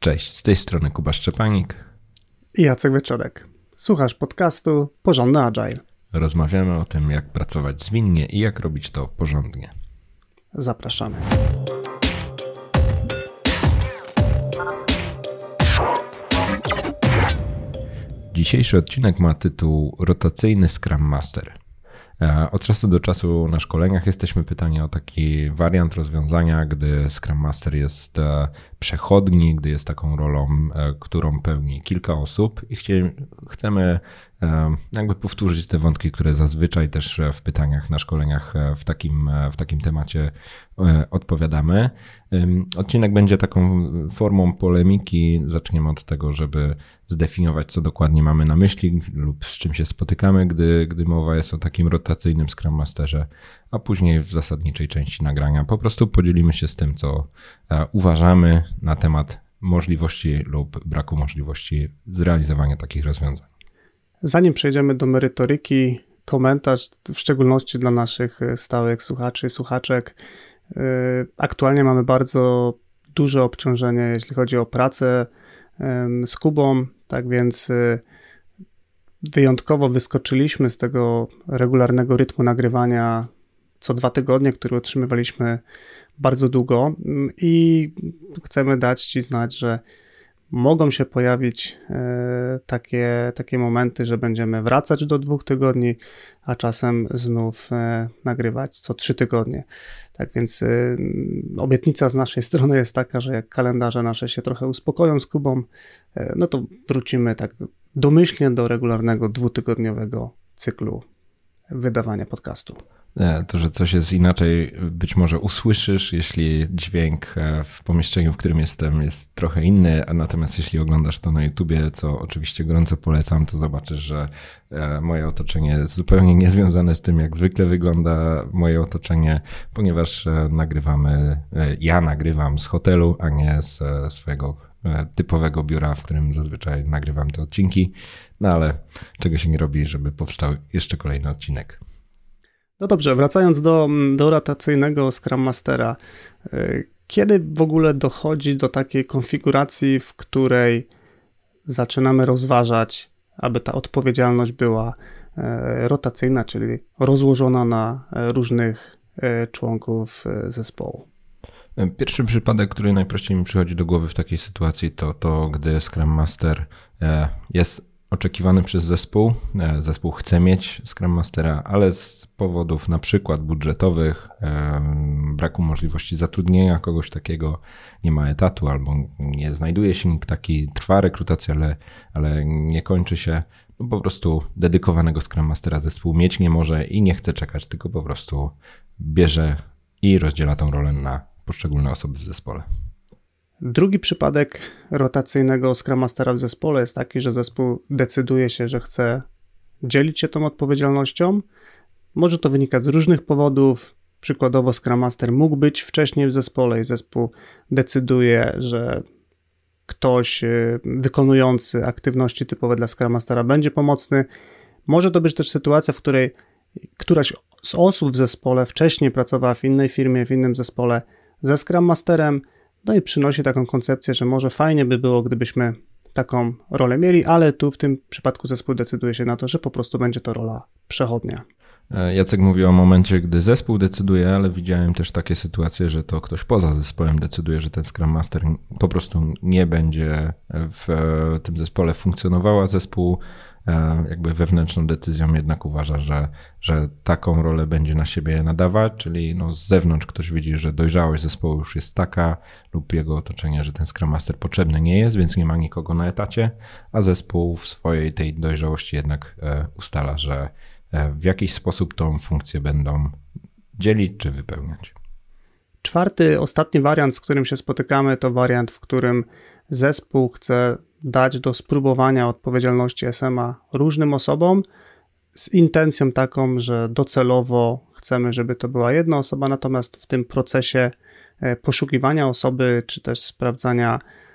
Cześć, z tej strony Kuba Szczepanik i Jacek Wieczorek. Słuchasz podcastu Porządny Agile. Rozmawiamy o tym, jak pracować zwinnie i jak robić to porządnie. Zapraszamy. Dzisiejszy odcinek ma tytuł Rotacyjny Scrum Master. E, od czasu do czasu na szkoleniach jesteśmy pytani o taki wariant rozwiązania, gdy Scrum Master jest e, przechodni, gdy jest taką rolą, e, którą pełni kilka osób i chcemy jakby powtórzyć te wątki, które zazwyczaj też w pytaniach na szkoleniach w takim, w takim temacie odpowiadamy. Odcinek będzie taką formą polemiki. Zaczniemy od tego, żeby zdefiniować, co dokładnie mamy na myśli lub z czym się spotykamy, gdy, gdy mowa jest o takim rotacyjnym Scrum Masterze, a później w zasadniczej części nagrania po prostu podzielimy się z tym, co e, uważamy na temat możliwości lub braku możliwości zrealizowania takich rozwiązań. Zanim przejdziemy do merytoryki, komentarz, w szczególności dla naszych e, stałych słuchaczy i słuchaczek. E, aktualnie mamy bardzo duże obciążenie, jeśli chodzi o pracę z Kubą, tak więc wyjątkowo wyskoczyliśmy z tego regularnego rytmu nagrywania co dwa tygodnie, który otrzymywaliśmy bardzo długo mm, i chcemy dać Ci znać, że mogą się pojawić e, takie, takie momenty, że będziemy wracać do dwóch tygodni, a czasem znów e, nagrywać co trzy tygodnie. Tak więc e, obietnica z naszej strony jest taka, że jak kalendarze nasze się trochę uspokoją z Kubą, no to wrócimy tak domyślnie do regularnego dwutygodniowego cyklu wydawania podcastu. E, to, że coś jest inaczej, być może usłyszysz, jeśli dźwięk e, w pomieszczeniu, w którym jestem, jest trochę inny, a natomiast jeśli oglądasz to na YouTubie, co oczywiście gorąco polecam, to zobaczysz, że e, moje otoczenie jest zupełnie niezwiązane z tym, jak zwykle wygląda moje otoczenie, ponieważ nagrywamy, ja nagrywam z hotelu, a nie z swojego typowego biura, w którym zazwyczaj nagrywam te odcinki. No ale czego się nie robi, żeby powstał jeszcze kolejny odcinek. No dobrze, wracając do, do rotacyjnego Scrum Mastera. Y, kiedy w ogóle dochodzi do takiej konfiguracji, w której zaczynamy rozważać, aby ta odpowiedzialność była e, rotacyjna, czyli rozłożona na e, różnych e, członków zespołu? Pierwszy przypadek, który najprościej mi przychodzi do głowy w takiej sytuacji, to to, gdy Scrum Master jest oczekiwany przez zespół. E, zespół chce mieć Scrum Mastera, ale z powodów na przykład budżetowych, e, braku możliwości zatrudnienia kogoś takiego, nie ma etatu albo nie znajduje się nikt taki, trwa rekrutacja, ale, ale nie kończy się. No po prostu dedykowanego Scrum Mastera zespół mieć nie może i nie chce czekać, tylko po prostu bierze i rozdziela tą rolę na poszczególne osoby w zespole. Drugi przypadek rotacyjnego Scrum Mastera w zespole jest taki, że zespół decyduje się, że chce dzielić się tą odpowiedzialnością. Może to wynikać z różnych powodów. Przykładowo Scrum Master mógł być wcześniej w zespole i zespół decyduje, że ktoś y, wykonujący aktywności typowe dla Scrum Mastera będzie pomocny. Może to być też sytuacja, w której któraś z osób w zespole wcześniej pracowała w innej firmie, w innym zespole ze Scrum Masterem, no i przynosi taką koncepcję, że może fajnie by było, gdybyśmy taką rolę mieli, ale tu w tym przypadku zespół decyduje się na to, że po prostu będzie to rola przechodnia. E, Jacek mówi o momencie, gdy zespół decyduje, ale widziałem też takie sytuacje, że to ktoś poza zespołem decyduje, że ten Scrum Master po prostu nie będzie w tym zespole funkcjonowała. Zespół E, jakby wewnętrzną decyzją jednak uważa, że, że taką rolę będzie na siebie nadawać, czyli no z zewnątrz ktoś widzi, że dojrzałość zespołu już jest taka lub jego otoczenie, że ten Scrum Master potrzebny nie jest, więc nie ma nikogo na etacie, a zespół w swojej tej dojrzałości jednak e, ustala, że e, w jakiś sposób tą funkcję będą dzielić czy wypełniać. Czwarty, ostatni wariant, z którym się spotykamy, to wariant, w którym zespół chce dać do spróbowania odpowiedzialności SMA różnym osobom z intencją taką, że docelowo chcemy, żeby to była jedna osoba, natomiast w tym procesie e, poszukiwania osoby, czy też sprawdzania, e,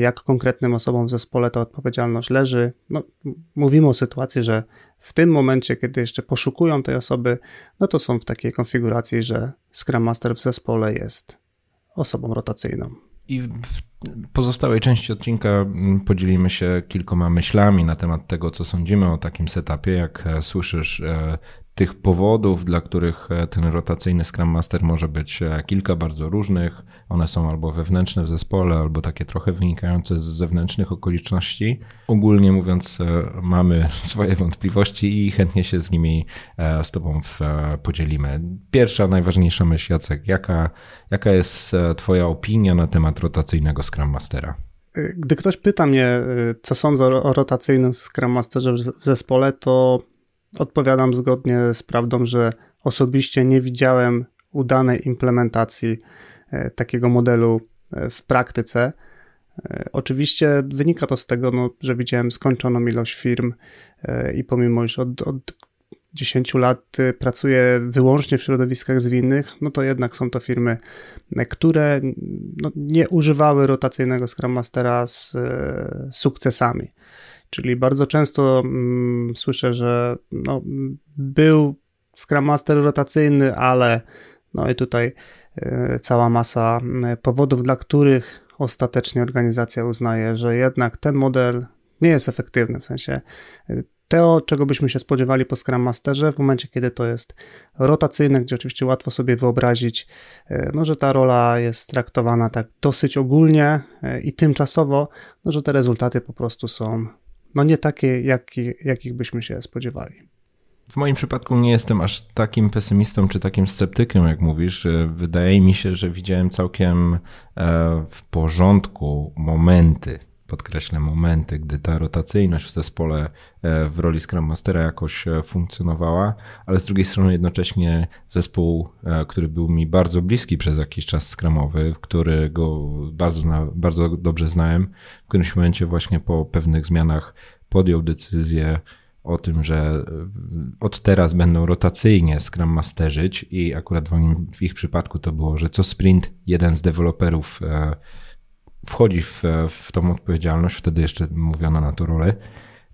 jak konkretnym osobom w zespole ta odpowiedzialność leży. No, mówimy o sytuacji, że w tym momencie, kiedy jeszcze poszukują tej osoby, no to są w takiej konfiguracji, że Scrum Master w zespole jest osobą rotacyjną. I w pozostałej części odcinka podzielimy się kilkoma myślami na temat tego, co sądzimy o takim setupie. Jak e, słyszysz, e, tych powodów, dla których e, ten rotacyjny Scrum Master może być e, kilka bardzo różnych. One są albo wewnętrzne w zespole, albo takie trochę wynikające z zewnętrznych okoliczności. Ogólnie mówiąc, e, mamy swoje wątpliwości i chętnie się z nimi z Tobą podzielimy. Pierwsza, najważniejsza myśl, Jacek, jaka, jaka jest Twoja opinia na temat rotacyjnego Scrum Mastera? Gdy ktoś pyta mnie, co sądzę o rotacyjnym Scrum Masterze w zespole, to Odpowiadam zgodnie z prawdą, że osobiście nie widziałem udanej implementacji e, takiego modelu e, w praktyce. E, oczywiście wynika to z tego, no, że widziałem skończoną ilość firm i pomimo, iż od, od 10 lat pracuję wyłącznie w środowiskach zwinnych, no to jednak są to firmy, które no, nie używały rotacyjnego Scrum Mastera z sukcesami. Czyli bardzo często mm, słyszę, że no, był Scrum Master rotacyjny, ale no i tutaj y, cała masa y, powodów, dla których ostatecznie organizacja uznaje, że jednak ten model nie jest efektywny. W sensie y, to, czego byśmy się spodziewali po Scrum Masterze, w momencie, kiedy to jest rotacyjne, gdzie oczywiście łatwo sobie wyobrazić, no, że ta rola jest traktowana tak dosyć ogólnie i tymczasowo, no, że te rezultaty po prostu są no nie takie, jaki, jakich byśmy się spodziewali. W moim przypadku nie jestem aż takim pesymistą czy takim sceptykiem, jak mówisz. Wydaje mi się, że widziałem całkiem e, w porządku momenty, podkreślę momenty, gdy ta rotacyjność w zespole e, w roli Scrum Mastera jakoś e, funkcjonowała, ale z drugiej strony jednocześnie zespół, który był mi bardzo bliski przez jakiś czas Scrumowy, którego bardzo, bardzo dobrze znałem, w którymś momencie właśnie po pewnych zmianach podjął decyzję o tym, że e, od teraz będą rotacyjnie Scrum Masterzyć i akurat w ich przypadku to było, że co sprint jeden z deweloperów e, wchodzi w, w tą odpowiedzialność, wtedy jeszcze mówiono na to rolę.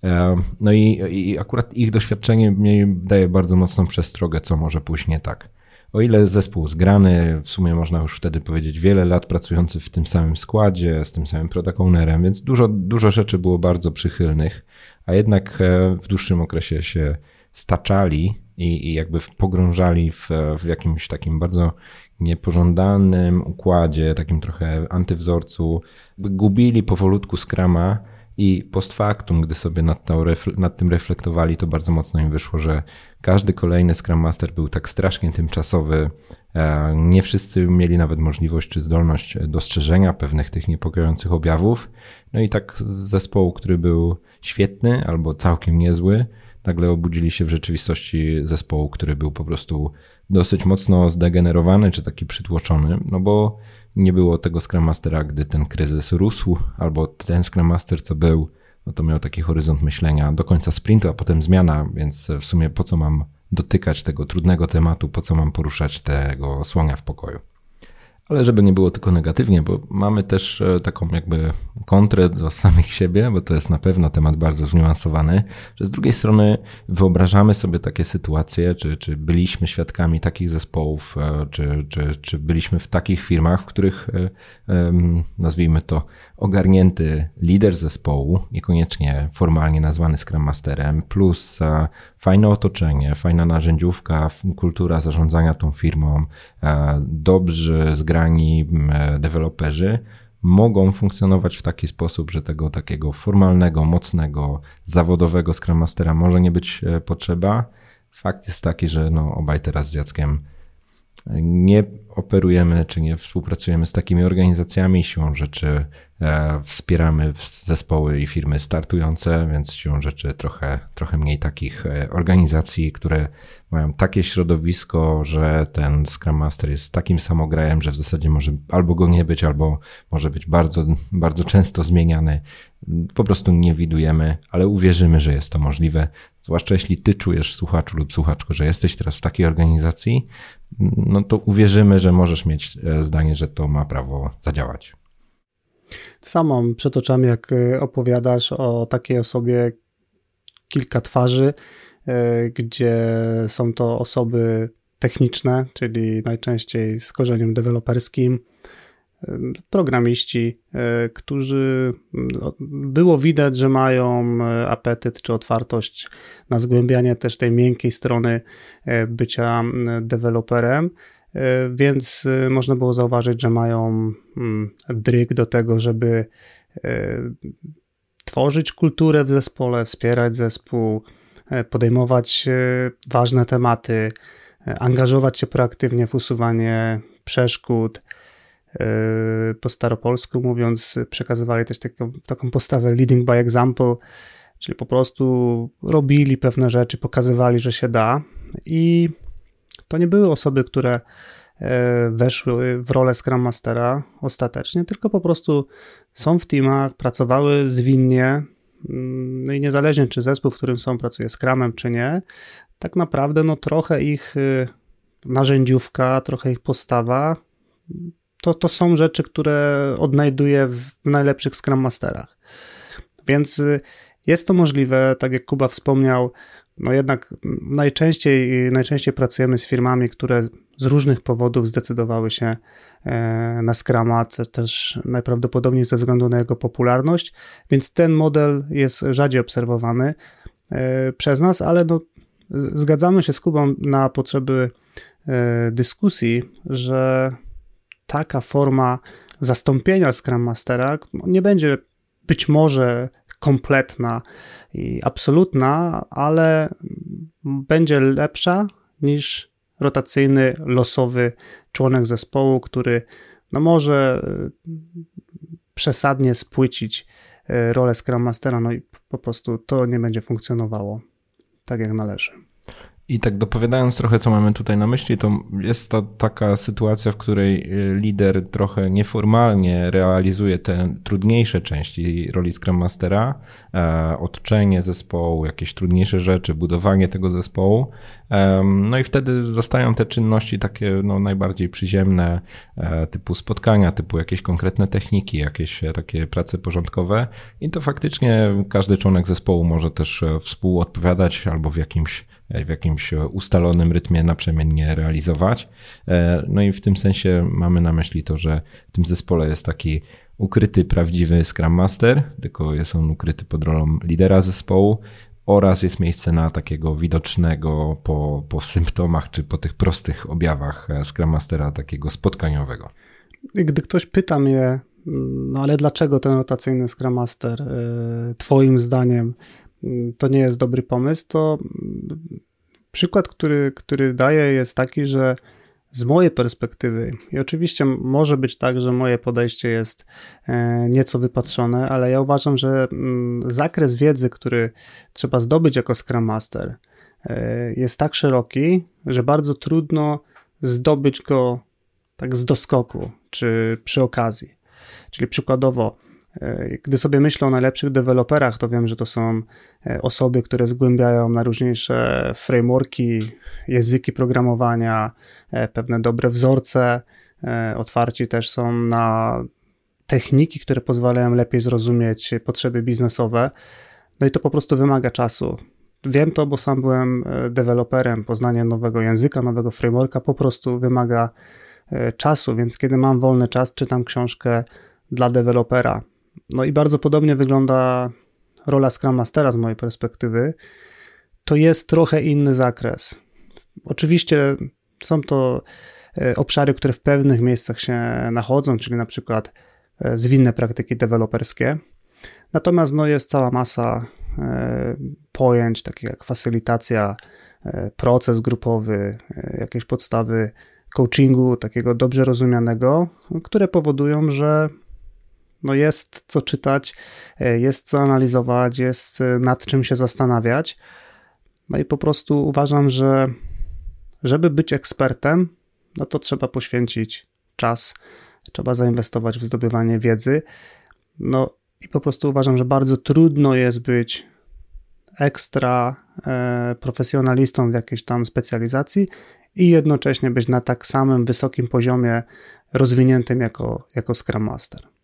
E, no i, i akurat ich doświadczenie mi daje bardzo mocną przestrogę, co może pójść nie tak. O ile zespół zgrany, w sumie można już wtedy powiedzieć, wiele lat pracujący w tym samym składzie, z tym samym product ownerem, więc dużo, dużo rzeczy było bardzo przychylnych, a jednak e, w dłuższym okresie się staczali i, i jakby pogrążali w, w jakimś takim bardzo niepożądanym układzie, takim trochę antywzorcu, gubili powolutku skrama i post factum, gdy sobie nad, to, nad tym reflektowali, to bardzo mocno im wyszło, że każdy kolejny Scrum Master był tak strasznie tymczasowy. E, nie wszyscy mieli nawet możliwość czy zdolność dostrzeżenia pewnych tych niepokojących objawów. No i tak z zespołu, który był świetny albo całkiem niezły, nagle obudzili się w rzeczywistości zespołu, który był po prostu dosyć mocno zdegenerowany czy taki przytłoczony, no bo nie było tego Scrum Mastera, gdy ten kryzys rósł, albo ten Scrum Master, co był, no to miał taki horyzont myślenia do końca sprintu, a potem zmiana, więc w sumie po co mam dotykać tego trudnego tematu, po co mam poruszać tego słonia w pokoju. Ale żeby nie było tylko negatywnie, bo mamy też e, taką jakby kontrę do samych siebie, bo to jest na pewno temat bardzo zniuansowany, że z drugiej strony wyobrażamy sobie takie sytuacje, czy, czy byliśmy świadkami takich zespołów, e, czy, czy, czy byliśmy w takich firmach, w których e, nazwijmy to ogarnięty lider zespołu, niekoniecznie formalnie nazwany Scrum Masterem, plus fajne otoczenie, fajna narzędziówka, kultura zarządzania tą firmą, dobrzy, zgrani deweloperzy mogą funkcjonować w taki sposób, że tego takiego formalnego, mocnego, zawodowego Scrum Mastera może nie być e, potrzeba. Fakt jest taki, że no obaj teraz z Jackiem nie operujemy czy nie współpracujemy z takimi organizacjami. Siłą rzeczy wspieramy zespoły i firmy startujące, więc siłą rzeczy trochę, trochę mniej takich e, organizacji, które mają takie środowisko, że ten Scrum Master jest takim samograjem, że w zasadzie może albo go nie być, albo może być bardzo, bardzo często zmieniany. Po prostu nie widujemy, ale uwierzymy, że jest to możliwe. Zwłaszcza jeśli ty czujesz, słuchaczu lub słuchaczko, że jesteś teraz w takiej organizacji, no to uwierzymy, że możesz mieć e, zdanie, że to ma prawo zadziałać. Samo przed oczami, jak e, opowiadasz o takiej osobie kilka twarzy, e, gdzie są to osoby techniczne, czyli najczęściej z korzeniem deweloperskim, programiści, którzy no, było widać, że mają apetyt czy otwartość na zgłębianie też tej miękkiej strony bycia deweloperem. Więc można było zauważyć, że mają mm, dryg do tego, żeby tworzyć kulturę w zespole, wspierać zespół, e, podejmować e, ważne tematy, e, angażować się proaktywnie w usuwanie przeszkód. Po staropolsku mówiąc, przekazywali też taką, taką postawę leading by example, czyli po prostu robili pewne rzeczy, pokazywali, że się da. I to nie były osoby, które E, weszły w rolę Scrum Mastera ostatecznie, tylko po prostu są w teamach, pracowały zwinnie, mm, no i niezależnie czy zespół, w którym są, pracuje Scrumem czy nie, tak naprawdę no trochę ich y, narzędziówka, trochę ich postawa, to, to są rzeczy, które odnajduję w najlepszych Scrum Masterach. Więc y, jest to możliwe, tak jak Kuba wspomniał, no jednak najczęściej, najczęściej pracujemy z firmami, które z różnych powodów zdecydowały się e, na Scrama, też najprawdopodobniej ze względu na jego popularność, więc ten model jest rzadziej obserwowany e, przez nas, ale no, zgadzamy się z Kubą na potrzeby e, dyskusji, że taka forma zastąpienia Scrum Mastera nie będzie być może kompletna i absolutna, ale będzie lepsza niż rotacyjny, losowy członek zespołu, który no może e, przesadnie spłycić e, rolę Scrum Mastera, no i po prostu to nie będzie funkcjonowało tak jak należy. I tak dopowiadając trochę, co mamy tutaj na myśli, to jest to taka sytuacja, w której y, lider trochę nieformalnie realizuje te trudniejsze części roli Scrum Mastera, e, otoczenie zespołu, jakieś trudniejsze rzeczy, budowanie tego zespołu. No i wtedy zostają te czynności takie no, najbardziej przyziemne, e, typu spotkania, typu jakieś konkretne techniki, jakieś e, takie prace porządkowe. I to faktycznie każdy członek zespołu może też współodpowiadać albo w jakimś w jakimś ustalonym rytmie naprzemiennie realizować. E, no i w tym sensie mamy na myśli to, że w tym zespole jest taki ukryty, prawdziwy Scrum Master, tylko jest on ukryty pod rolą lidera zespołu oraz jest miejsce na takiego widocznego po, po symptomach czy po tych prostych objawach e, Scrum Mastera takiego spotkaniowego. Gdy ktoś pyta mnie, no ale dlaczego ten rotacyjny Scrum Master twoim zdaniem to nie jest dobry pomysł, to przykład, który, który daję, jest taki, że z mojej perspektywy, i oczywiście może być tak, że moje podejście jest e, nieco wypatrzone, ale ja uważam, że mm, zakres wiedzy, który trzeba zdobyć jako Scrum Master, e, jest tak szeroki, że bardzo trudno zdobyć go tak z doskoku czy przy okazji. Czyli przykładowo, gdy sobie myślę o najlepszych deweloperach, to wiem, że to są e, osoby, które zgłębiają najróżniejsze frameworki, języki programowania, e, pewne dobre wzorce, otwarci też są na techniki, które pozwalają lepiej zrozumieć potrzeby biznesowe. No i to po prostu wymaga czasu. Wiem to, bo sam byłem deweloperem. Poznanie nowego języka, nowego frameworka po prostu wymaga czasu, więc kiedy mam wolny czas, czytam książkę dla dewelopera no i bardzo podobnie wygląda rola Scrum Mastera z mojej perspektywy. To jest trochę inny zakres. Oczywiście są to e, obszary, które w pewnych miejscach się nachodzą, czyli na przykład e, zwinne praktyki deweloperskie. Natomiast no, jest cała masa e, pojęć, takich jak facylitacja, proces grupowy, jakieś podstawy coachingu, takiego dobrze rozumianego, które powodują, że no jest co czytać, e, jest co analizować, jest e, nad czym się zastanawiać. No i po prostu uważam, że żeby być ekspertem, no to trzeba poświęcić czas, trzeba zainwestować w zdobywanie wiedzy. No i po prostu uważam, że bardzo trudno jest być ekstra e, profesjonalistą w jakiejś tam specjalizacji i jednocześnie być na tak samym wysokim poziomie rozwiniętym jako, jako Scrum Master.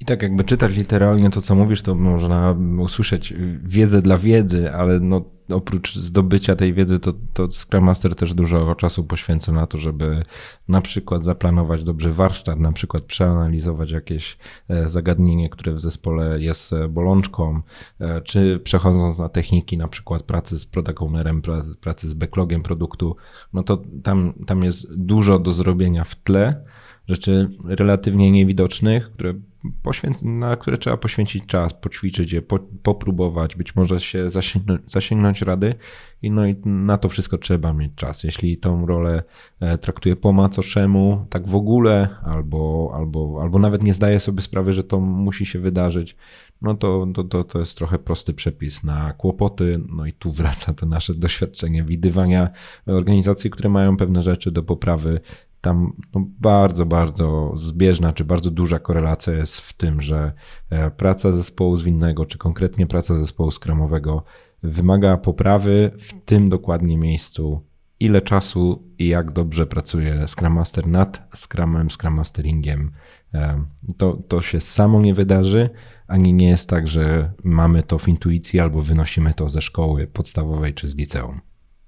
I tak jakby czytać literalnie to, co mówisz, to można usłyszeć wiedzę dla wiedzy, ale no oprócz zdobycia tej wiedzy, to, to Scrum Master też dużo czasu poświęca na to, żeby na przykład zaplanować dobrze warsztat, na przykład przeanalizować jakieś e, zagadnienie, które w zespole jest e, bolączką, e, czy przechodząc na techniki, na przykład pracy z product ownerem, pracy z backlogiem produktu, no to tam, tam jest dużo do zrobienia w tle, rzeczy relatywnie niewidocznych, które poświęc- na które trzeba poświęcić czas, poćwiczyć je, po, popróbować, być może się zasięgnąć, zasięgnąć rady i no i na to wszystko trzeba mieć czas. Jeśli tą rolę e, traktuje po macoszemu, tak w ogóle, albo, albo, albo nawet nie zdaje sobie sprawy, że to musi się wydarzyć, no to, to, to, to jest trochę prosty przepis na kłopoty. No i tu wraca to nasze doświadczenie widywania organizacji, które mają pewne rzeczy do poprawy, tam no, bardzo, bardzo zbieżna, czy bardzo duża korelacja jest w tym, że e, praca zespołu zwinnego, czy konkretnie praca zespołu skramowego wymaga poprawy w tym dokładnie miejscu, ile czasu i jak dobrze pracuje Scrum Master nad Scrumem, Scrum Masteringiem. E, to, to się samo nie wydarzy, ani nie jest tak, że mamy to w intuicji albo wynosimy to ze szkoły podstawowej czy z liceum.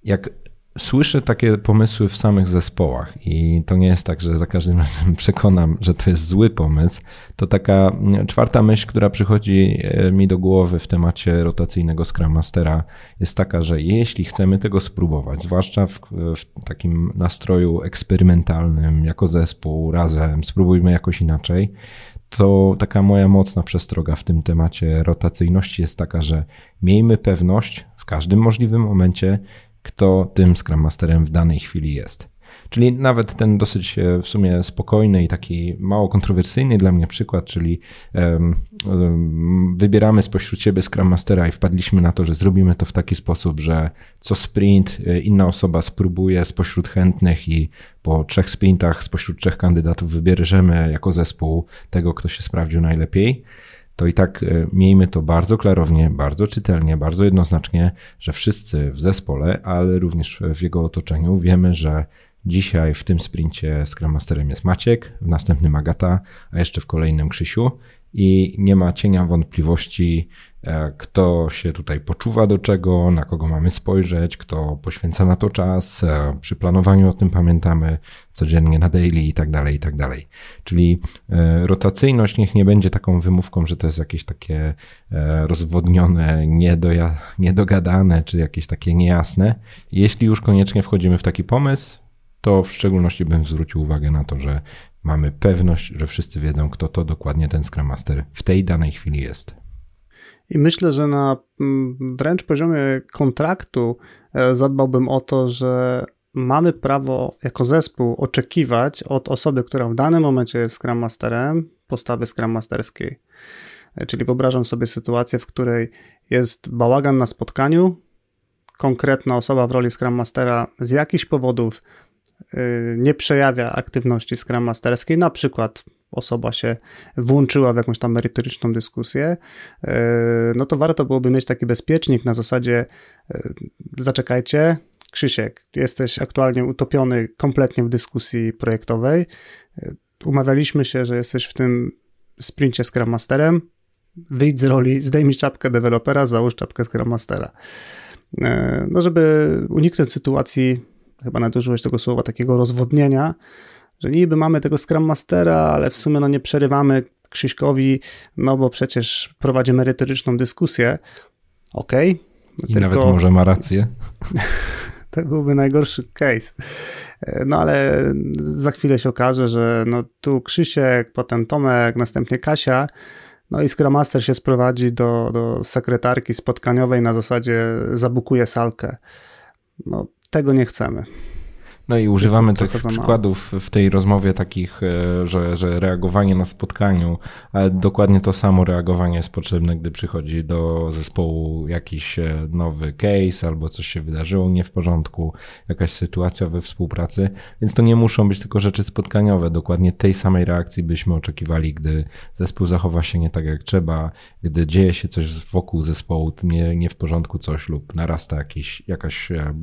Jak słyszę takie pomysły w samych zespołach i to nie jest tak, że za każdym razem przekonam, że to jest zły pomysł. To taka czwarta myśl, która przychodzi e, mi do głowy w temacie rotacyjnego Scrum Mastera jest taka, że jeśli chcemy tego spróbować, zwłaszcza w, w takim nastroju eksperymentalnym, jako zespół, razem, spróbujmy jakoś inaczej, to taka moja mocna przestroga w tym temacie rotacyjności jest taka, że miejmy pewność w każdym możliwym momencie, kto tym Scrum Masterem w danej chwili jest. Czyli nawet ten dosyć e, w sumie spokojny i taki mało kontrowersyjny dla mnie przykład, czyli um, um, wybieramy spośród siebie Scrum Mastera i wpadliśmy na to, że zrobimy to w taki sposób, że co sprint e, inna osoba spróbuje spośród chętnych i po trzech sprintach spośród trzech kandydatów wybierzemy jako zespół tego, kto się sprawdził najlepiej to i tak e, miejmy to bardzo klarownie, bardzo czytelnie, bardzo jednoznacznie, że wszyscy w zespole, ale również w jego otoczeniu wiemy, że dzisiaj w tym sprincie Scrum Masterem jest Maciek, w następnym Agata, a jeszcze w kolejnym Krzysiu i nie ma cienia wątpliwości, e, kto się tutaj poczuwa do czego, na kogo mamy spojrzeć, kto poświęca na to czas, e, przy planowaniu o tym pamiętamy codziennie na daily i tak dalej, i tak dalej. Czyli e, rotacyjność niech nie będzie taką wymówką, że to jest jakieś takie rozwodnione, niedogadane, czy jakieś takie niejasne. Jeśli już koniecznie wchodzimy w taki pomysł, to w szczególności bym zwrócił uwagę na to, że mamy pewność, że wszyscy wiedzą, kto to dokładnie ten Scrum Master w tej danej chwili jest. I myślę, że na mm, wręcz poziomie kontraktu e, zadbałbym o to, że mamy prawo jako zespół oczekiwać od osoby, która w danym momencie jest Scrum Masterem, postawy Scrum Masterskiej. E, czyli wyobrażam sobie sytuację, w której jest bałagan na spotkaniu, konkretna osoba w roli Scrum Mastera z jakichś powodów nie przejawia aktywności Scrum Masterskiej, na przykład osoba się włączyła w jakąś tam merytoryczną dyskusję, y, no to warto byłoby mieć taki bezpiecznik na zasadzie y, zaczekajcie, Krzysiek, jesteś aktualnie utopiony kompletnie w dyskusji projektowej. Umawialiśmy się, że jesteś w tym sprincie Scrum Masterem. Wyjdź z roli, zdejmij czapkę dewelopera, załóż czapkę Scrum Mastera. No, żeby uniknąć sytuacji chyba nadużyłeś tego słowa, takiego rozwodnienia, że niby mamy tego Scrum Mastera, ale w sumie no nie przerywamy Krzyśkowi, no bo przecież prowadzi merytoryczną dyskusję. Okej. Okay. I tylko... nawet może ma rację. to byłby najgorszy case. No ale za chwilę się okaże, że no tu Krzysiek, potem Tomek, następnie Kasia, no i Scrum Master się sprowadzi do, do sekretarki spotkaniowej na zasadzie zabukuje salkę. No tego nie chcemy. No i używamy tych przykładów w tej rozmowie takich, e, że, że reagowanie na spotkaniu, ale dokładnie to samo reagowanie jest potrzebne, gdy przychodzi do zespołu jakiś e, nowy case albo coś się wydarzyło nie w porządku, jakaś sytuacja we współpracy, więc to nie muszą być tylko rzeczy spotkaniowe. Dokładnie tej samej reakcji byśmy oczekiwali, gdy zespół zachowa się nie tak jak trzeba, gdy dzieje się coś wokół zespołu, nie, nie w porządku coś lub narasta jakiś, jakaś e,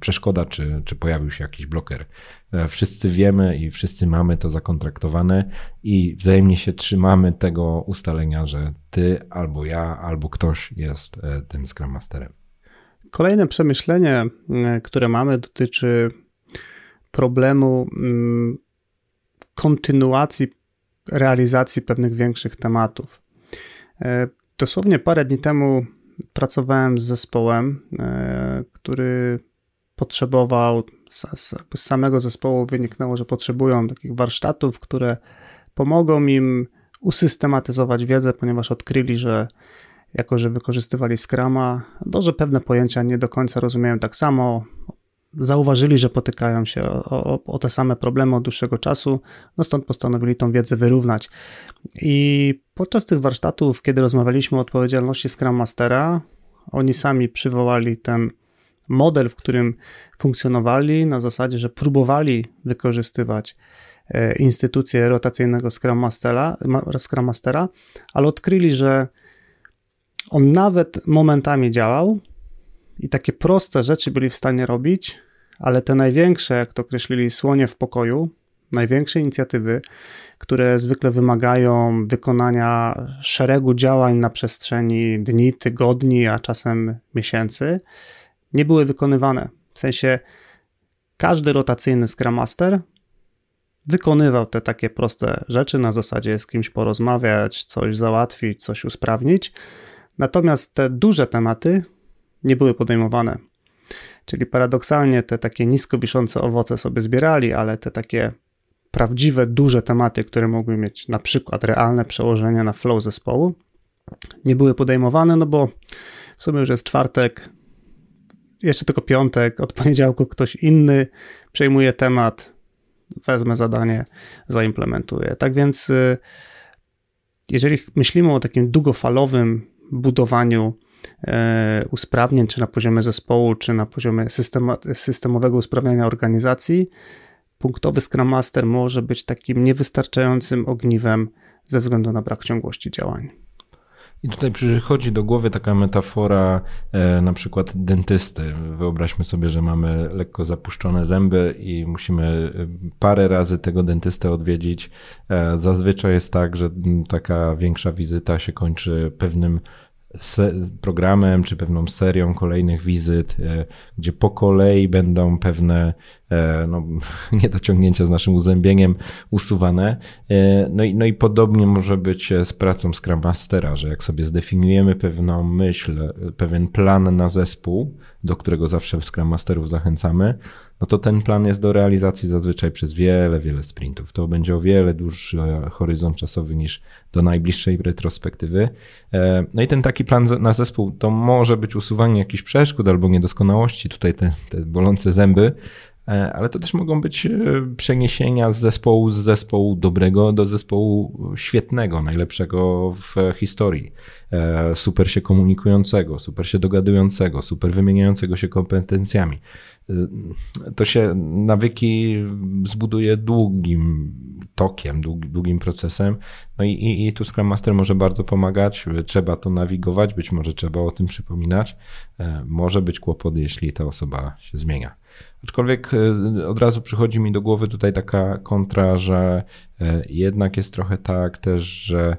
przeszkoda, czy, czy pojawił się jakiś bloker. E, wszyscy wiemy i wszyscy mamy to zakontraktowane i wzajemnie się trzymamy tego ustalenia, że ty albo ja, albo ktoś jest e, tym Scrum Masterem. Kolejne przemyślenie, e, które mamy, dotyczy problemu mm, kontynuacji realizacji pewnych większych tematów. Dosłownie parę dni temu pracowałem z zespołem, który potrzebował, z samego zespołu wyniknęło, że potrzebują takich warsztatów, które pomogą im usystematyzować wiedzę, ponieważ odkryli, że jako, że wykorzystywali Scrama, to, że pewne pojęcia nie do końca rozumieją tak samo, zauważyli, że potykają się o, o, o, te same problemy od dłuższego czasu, no stąd postanowili tą wiedzę wyrównać. I podczas tych warsztatów, kiedy rozmawialiśmy o odpowiedzialności Scrum Mastera, oni sami przywołali ten model, w którym funkcjonowali, na zasadzie, że próbowali wykorzystywać e, instytucję rotacyjnego Scrum Mastera, Scrum Mastera ale odkryli, że on nawet momentami działał i takie proste rzeczy byli w stanie robić, ale te największe, jak to określili, słonie w pokoju, największe inicjatywy, które zwykle wymagają wykonania szeregu działań na przestrzeni dni, tygodni, a czasem miesięcy, nie były wykonywane. W sensie każdy rotacyjny Scrum Master wykonywał te takie proste rzeczy na zasadzie z kimś porozmawiać, coś załatwić, coś usprawnić. Natomiast te duże tematy nie były podejmowane. Czyli paradoksalnie te takie nisko wiszące owoce sobie zbierali, ale te takie prawdziwe, duże tematy, które mogły mieć na przykład realne przełożenie na flow zespołu, nie były podejmowane, no bo w sumie już jest czwartek, jeszcze tylko piątek, od poniedziałku ktoś inny przejmuje temat, wezmę zadanie, zaimplementuję. Tak więc, y, jeżeli myślimy o takim długofalowym budowaniu e, usprawnień, czy na poziomie zespołu, czy na poziomie systemowego usprawniania organizacji, punktowy Scrum Master może być takim niewystarczającym ogniwem ze względu na brak ciągłości działań. I tutaj przychodzi do głowy taka metafora e, na przykład dentysty. Wyobraźmy sobie, że mamy lekko zapuszczone zęby i musimy e, parę razy tego dentystę odwiedzić. E, zazwyczaj jest tak, że taka większa wizyta się kończy pewnym programem czy pewną serią kolejnych wizyt, e, gdzie po kolei będą pewne no, niedociągnięcia z naszym uzębieniem usuwane. E, no i, no i podobnie może być z pracą Scrum Mastera, że jak sobie zdefiniujemy pewną myśl, pewien plan na zespół, do którego zawsze Scrum Masterów zachęcamy, no to ten plan jest do realizacji zazwyczaj przez wiele, wiele sprintów. To będzie o wiele dłuższy horyzont czasowy niż do najbliższej retrospektywy. E, no i ten taki plan na zespół to może być usuwanie jakichś przeszkód albo niedoskonałości, tutaj te, te bolące zęby, e, ale to też mogą być e, przeniesienia z zespołu z zespołu dobrego do zespołu świetnego, najlepszego w historii, super się komunikującego, super się dogadującego, super wymieniającego się kompetencjami. To się nawyki zbuduje długim tokiem, długim procesem. No i, i, i tu Scrum Master może bardzo pomagać. Trzeba to nawigować, być może trzeba o tym przypominać. E, może być kłopot, jeśli ta osoba się zmienia. Aczkolwiek e, od razu przychodzi mi do głowy tutaj taka kontra, że e, jednak jest trochę tak też, że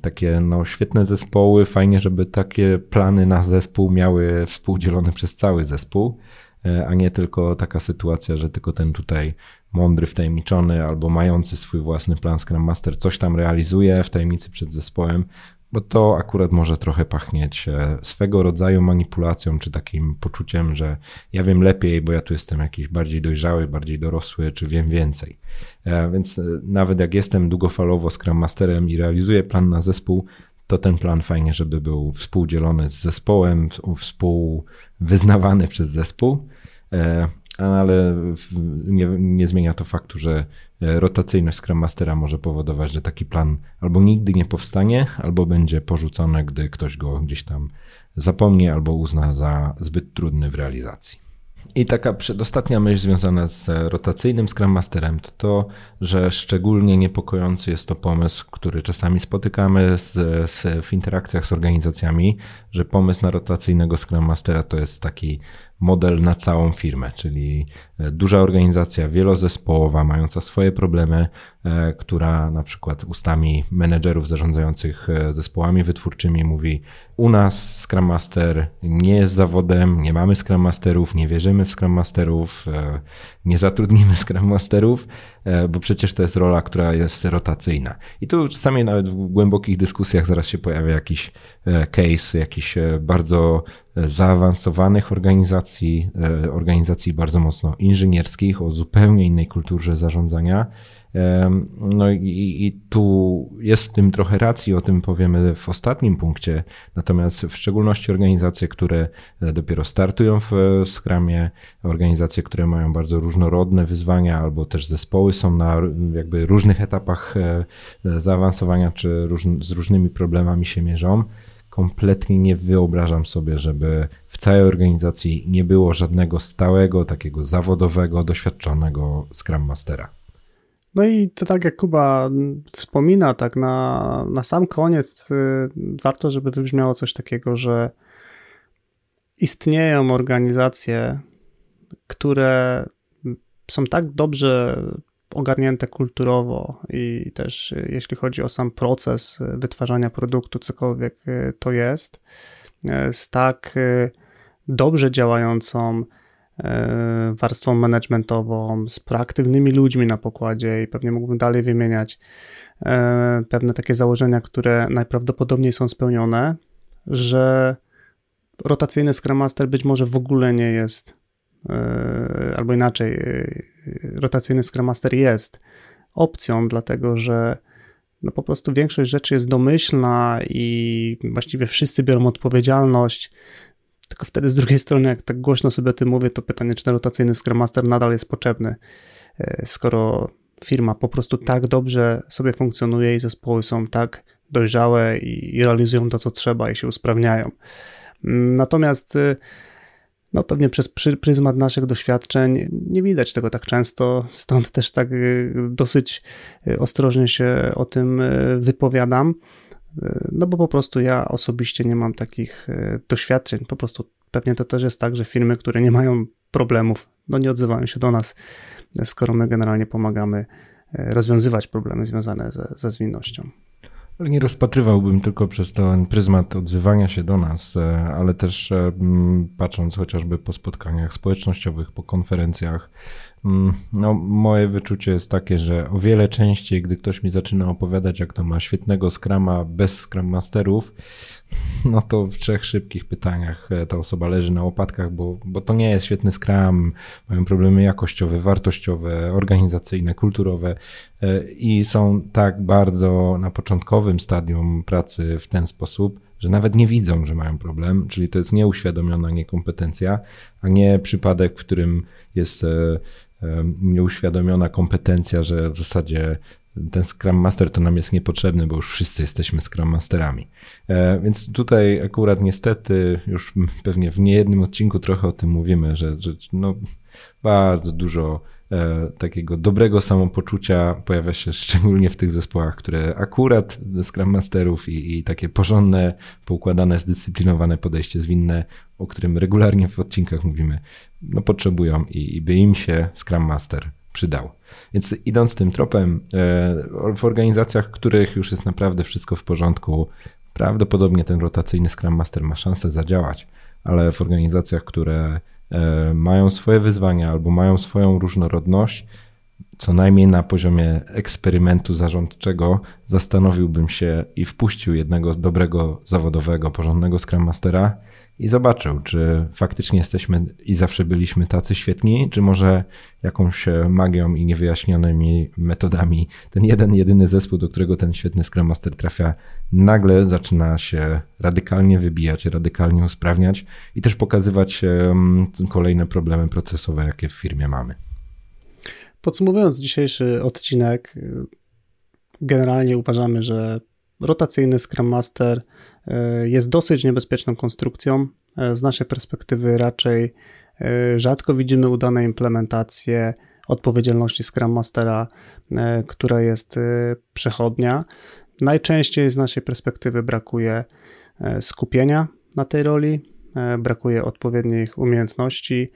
takie no, świetne zespoły, fajnie, żeby takie plany na zespół miały współdzielone przez cały zespół, e, a nie tylko taka sytuacja, że tylko ten tutaj mądry, wtajemniczony albo mający swój własny plan Scrum Master coś tam realizuje w tajemnicy przed zespołem, bo to akurat może trochę pachnieć e, swego rodzaju manipulacją, czy takim poczuciem, że ja wiem lepiej, bo ja tu jestem jakiś bardziej dojrzały, bardziej dorosły, czy wiem więcej. E, więc e, nawet jak jestem długofalowo Scrum Masterem i realizuję plan na zespół, to ten plan fajnie, żeby był współdzielony z zespołem, współwyznawany przez zespół ale nie, nie, zmienia to faktu, że e, rotacyjność Scrum Mastera może powodować, że taki plan albo nigdy nie powstanie, albo będzie porzucony, gdy ktoś go gdzieś tam zapomni albo uzna za zbyt trudny w realizacji. I taka przedostatnia myśl związana z rotacyjnym Scrum Masterem to to, że szczególnie niepokojący jest to pomysł, który czasami spotykamy z, z, w interakcjach z organizacjami, że pomysł na rotacyjnego Scrum Mastera to jest taki model na całą firmę, czyli e, duża organizacja wielozespołowa, mająca swoje problemy, e, która na przykład ustami menedżerów zarządzających e, zespołami wytwórczymi mówi: U nas Scrum Master nie jest zawodem, nie mamy Scrum Masterów, nie wierzymy w Scrum Masterów, nie zatrudnimy Scrum Masterów, bo przecież to jest rola, która jest rotacyjna. I tu czasami nawet w głębokich dyskusjach zaraz się pojawia jakiś case, jakiś bardzo zaawansowanych organizacji, e, organizacji bardzo mocno inżynierskich, o zupełnie innej kulturze zarządzania. No i, i, tu jest w tym trochę racji, o tym powiemy w ostatnim punkcie. Natomiast w szczególności organizacje, które e, dopiero startują w Scrumie, organizacje, które mają bardzo różnorodne wyzwania, albo też zespoły są na jakby różnych etapach e, zaawansowania, czy z różnymi problemami się mierzą kompletnie nie wyobrażam sobie, żeby w całej organizacji nie było żadnego stałego, takiego zawodowego, doświadczonego Scrum Mastera. No i to tak jak Kuba wspomina, tak na, na sam koniec y, warto, żeby wybrzmiało coś takiego, że istnieją organizacje, które są tak dobrze ogarnięte kulturowo i też y, jeśli chodzi o sam proces y, wytwarzania produktu, cokolwiek to jest, z tak dobrze działającą warstwą managementową, z proaktywnymi ludźmi na pokładzie i pewnie mógłbym dalej wymieniać pewne takie założenia, które najprawdopodobniej są spełnione, że rotacyjny Scrum Master być może w ogóle nie jest E, albo inaczej, e, rotacyjny Scrum Master jest opcją, dlatego że no po prostu większość rzeczy jest domyślna i właściwie wszyscy biorą odpowiedzialność. Tylko wtedy z drugiej strony, jak tak głośno sobie o tym mówię, to pytanie, czy ten rotacyjny Scrum Master nadal jest potrzebny, e, skoro firma po prostu tak dobrze sobie funkcjonuje i zespoły są tak dojrzałe i realizują to, co trzeba i się usprawniają. Natomiast no pewnie przez pryzmat naszych doświadczeń nie widać tego tak często, stąd też tak y, dosyć ostrożnie się o tym wypowiadam, no bo po prostu ja osobiście nie mam takich doświadczeń, po prostu pewnie to też jest tak, że firmy, które nie mają problemów, no nie odzywają się do nas, skoro my generalnie pomagamy rozwiązywać problemy związane ze, ze zwinnością. Nie rozpatrywałbym tylko przez ten pryzmat odzywania się do nas, e, ale też e, patrząc chociażby po spotkaniach społecznościowych, po konferencjach, no, moje wyczucie jest takie, że o wiele częściej, gdy ktoś mi zaczyna opowiadać, jak to ma świetnego skrama bez Scrum Masterów, no to w trzech szybkich pytaniach e, ta osoba leży na łopatkach, bo, bo to nie jest świetny Scrum, mają problemy jakościowe, wartościowe, organizacyjne, kulturowe e, i są tak bardzo na początkowym stadium pracy w ten sposób, że nawet nie widzą, że mają problem, czyli to jest nieuświadomiona niekompetencja, a nie przypadek, w którym jest e, nieuświadomiona kompetencja, że w zasadzie ten Scrum Master to nam jest niepotrzebny, bo już wszyscy jesteśmy Scrum Masterami. E, więc tutaj akurat niestety już pewnie w niejednym odcinku trochę o tym mówimy, że, że no, bardzo dużo e, takiego dobrego samopoczucia pojawia się szczególnie w tych zespołach, które akurat Scrum Masterów i, i takie porządne, poukładane, zdyscyplinowane podejście zwinne, o którym regularnie w odcinkach mówimy, no potrzebują i, i by im się Scrum Master przydał. Więc idąc tym tropem, e, w organizacjach, w których już jest naprawdę wszystko w porządku, prawdopodobnie ten rotacyjny Scrum Master ma szansę zadziałać, ale w organizacjach, które e, mają swoje wyzwania albo mają swoją różnorodność, co najmniej na poziomie eksperymentu zarządczego, zastanowiłbym się i wpuścił jednego dobrego, zawodowego, porządnego Scrum Mastera i zobaczył, czy faktycznie jesteśmy i zawsze byliśmy tacy świetni, czy może jakąś e, magią i niewyjaśnionymi metodami ten jeden, jedyny zespół, do którego ten świetny Scrum Master trafia, nagle zaczyna się radykalnie wybijać, radykalnie usprawniać i też pokazywać kolejne problemy procesowe, jakie w firmie mamy. Podsumowując dzisiejszy odcinek, generalnie uważamy, że rotacyjny Scrum Master e, jest dosyć niebezpieczną konstrukcją. E, z naszej perspektywy raczej e, rzadko widzimy udane implementacje odpowiedzialności Scrum Mastera, która jest przechodnia. Najczęściej z naszej perspektywy brakuje skupienia na tej roli, brakuje odpowiednich umiejętności,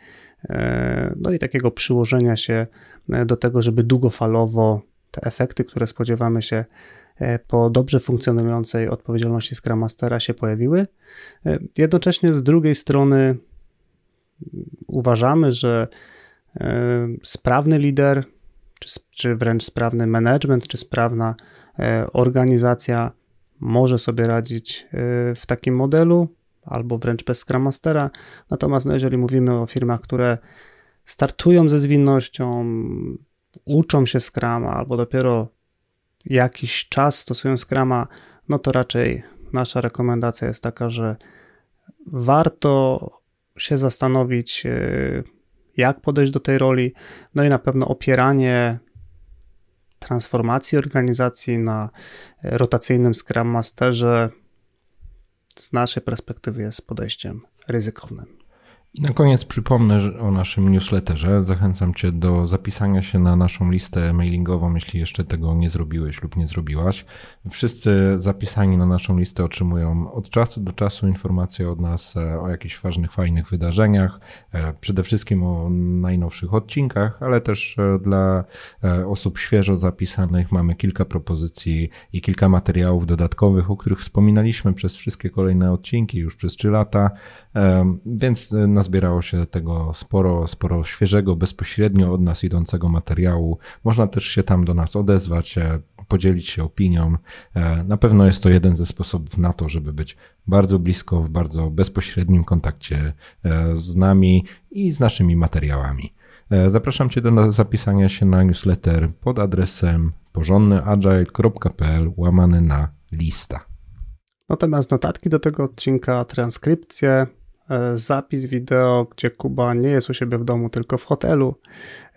no i takiego przyłożenia się do tego, żeby długofalowo te efekty, które spodziewamy się po dobrze funkcjonującej odpowiedzialności Scrum Mastera się pojawiły. Jednocześnie z drugiej strony uważamy, że sprawny lider, czy, wręcz sprawny management, czy sprawna e, organizacja może sobie radzić e, w takim modelu, albo wręcz bez Scrum Mastera. Natomiast no, jeżeli mówimy o firmach, które startują ze zwinnością, uczą się Scrama, albo dopiero jakiś czas stosują Scrama, no to raczej nasza rekomendacja jest taka, że warto się zastanowić, e, jak podejść do tej roli, no i na pewno opieranie transformacji organizacji na rotacyjnym Scrum Masterze z naszej perspektywy jest podejściem ryzykownym. I na koniec przypomnę o naszym newsletterze. Zachęcam Cię do zapisania się na naszą listę mailingową, jeśli jeszcze tego nie zrobiłeś lub nie zrobiłaś. Wszyscy zapisani na naszą listę otrzymują od czasu do czasu informacje od nas e, o jakichś ważnych, fajnych wydarzeniach, e, przede wszystkim o najnowszych odcinkach, ale też e, dla osób świeżo zapisanych mamy kilka propozycji i kilka materiałów dodatkowych, o których wspominaliśmy przez wszystkie kolejne odcinki już przez 3 lata, więc nazbierało się tego sporo, sporo świeżego, bezpośrednio od nas idącego materiału. Można też się tam do nas odezwać, e, podzielić się opinią. E, na pewno jest to jeden ze sposobów na to, żeby być bardzo blisko, w bardzo bezpośrednim kontakcie e, z nami i z naszymi materiałami. Zapraszam Cię do zapisania się na newsletter pod adresem porządnyagile.pl łamany na lista. Natomiast notatki do tego odcinka, transkrypcje, E, zapis wideo, gdzie Kuba nie jest u siebie w domu, tylko w hotelu,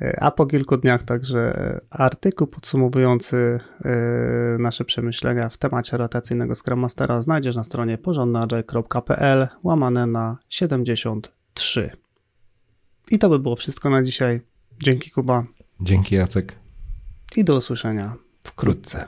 e, a po kilku dniach także artykuł podsumowujący e, nasze przemyślenia w temacie rotacyjnego Scrum Mastera znajdziesz na stronie porządnaagile.pl łamane na 73. I to by było wszystko na dzisiaj. Dzięki Kuba. Dzięki Jacek. I do usłyszenia wkrótce.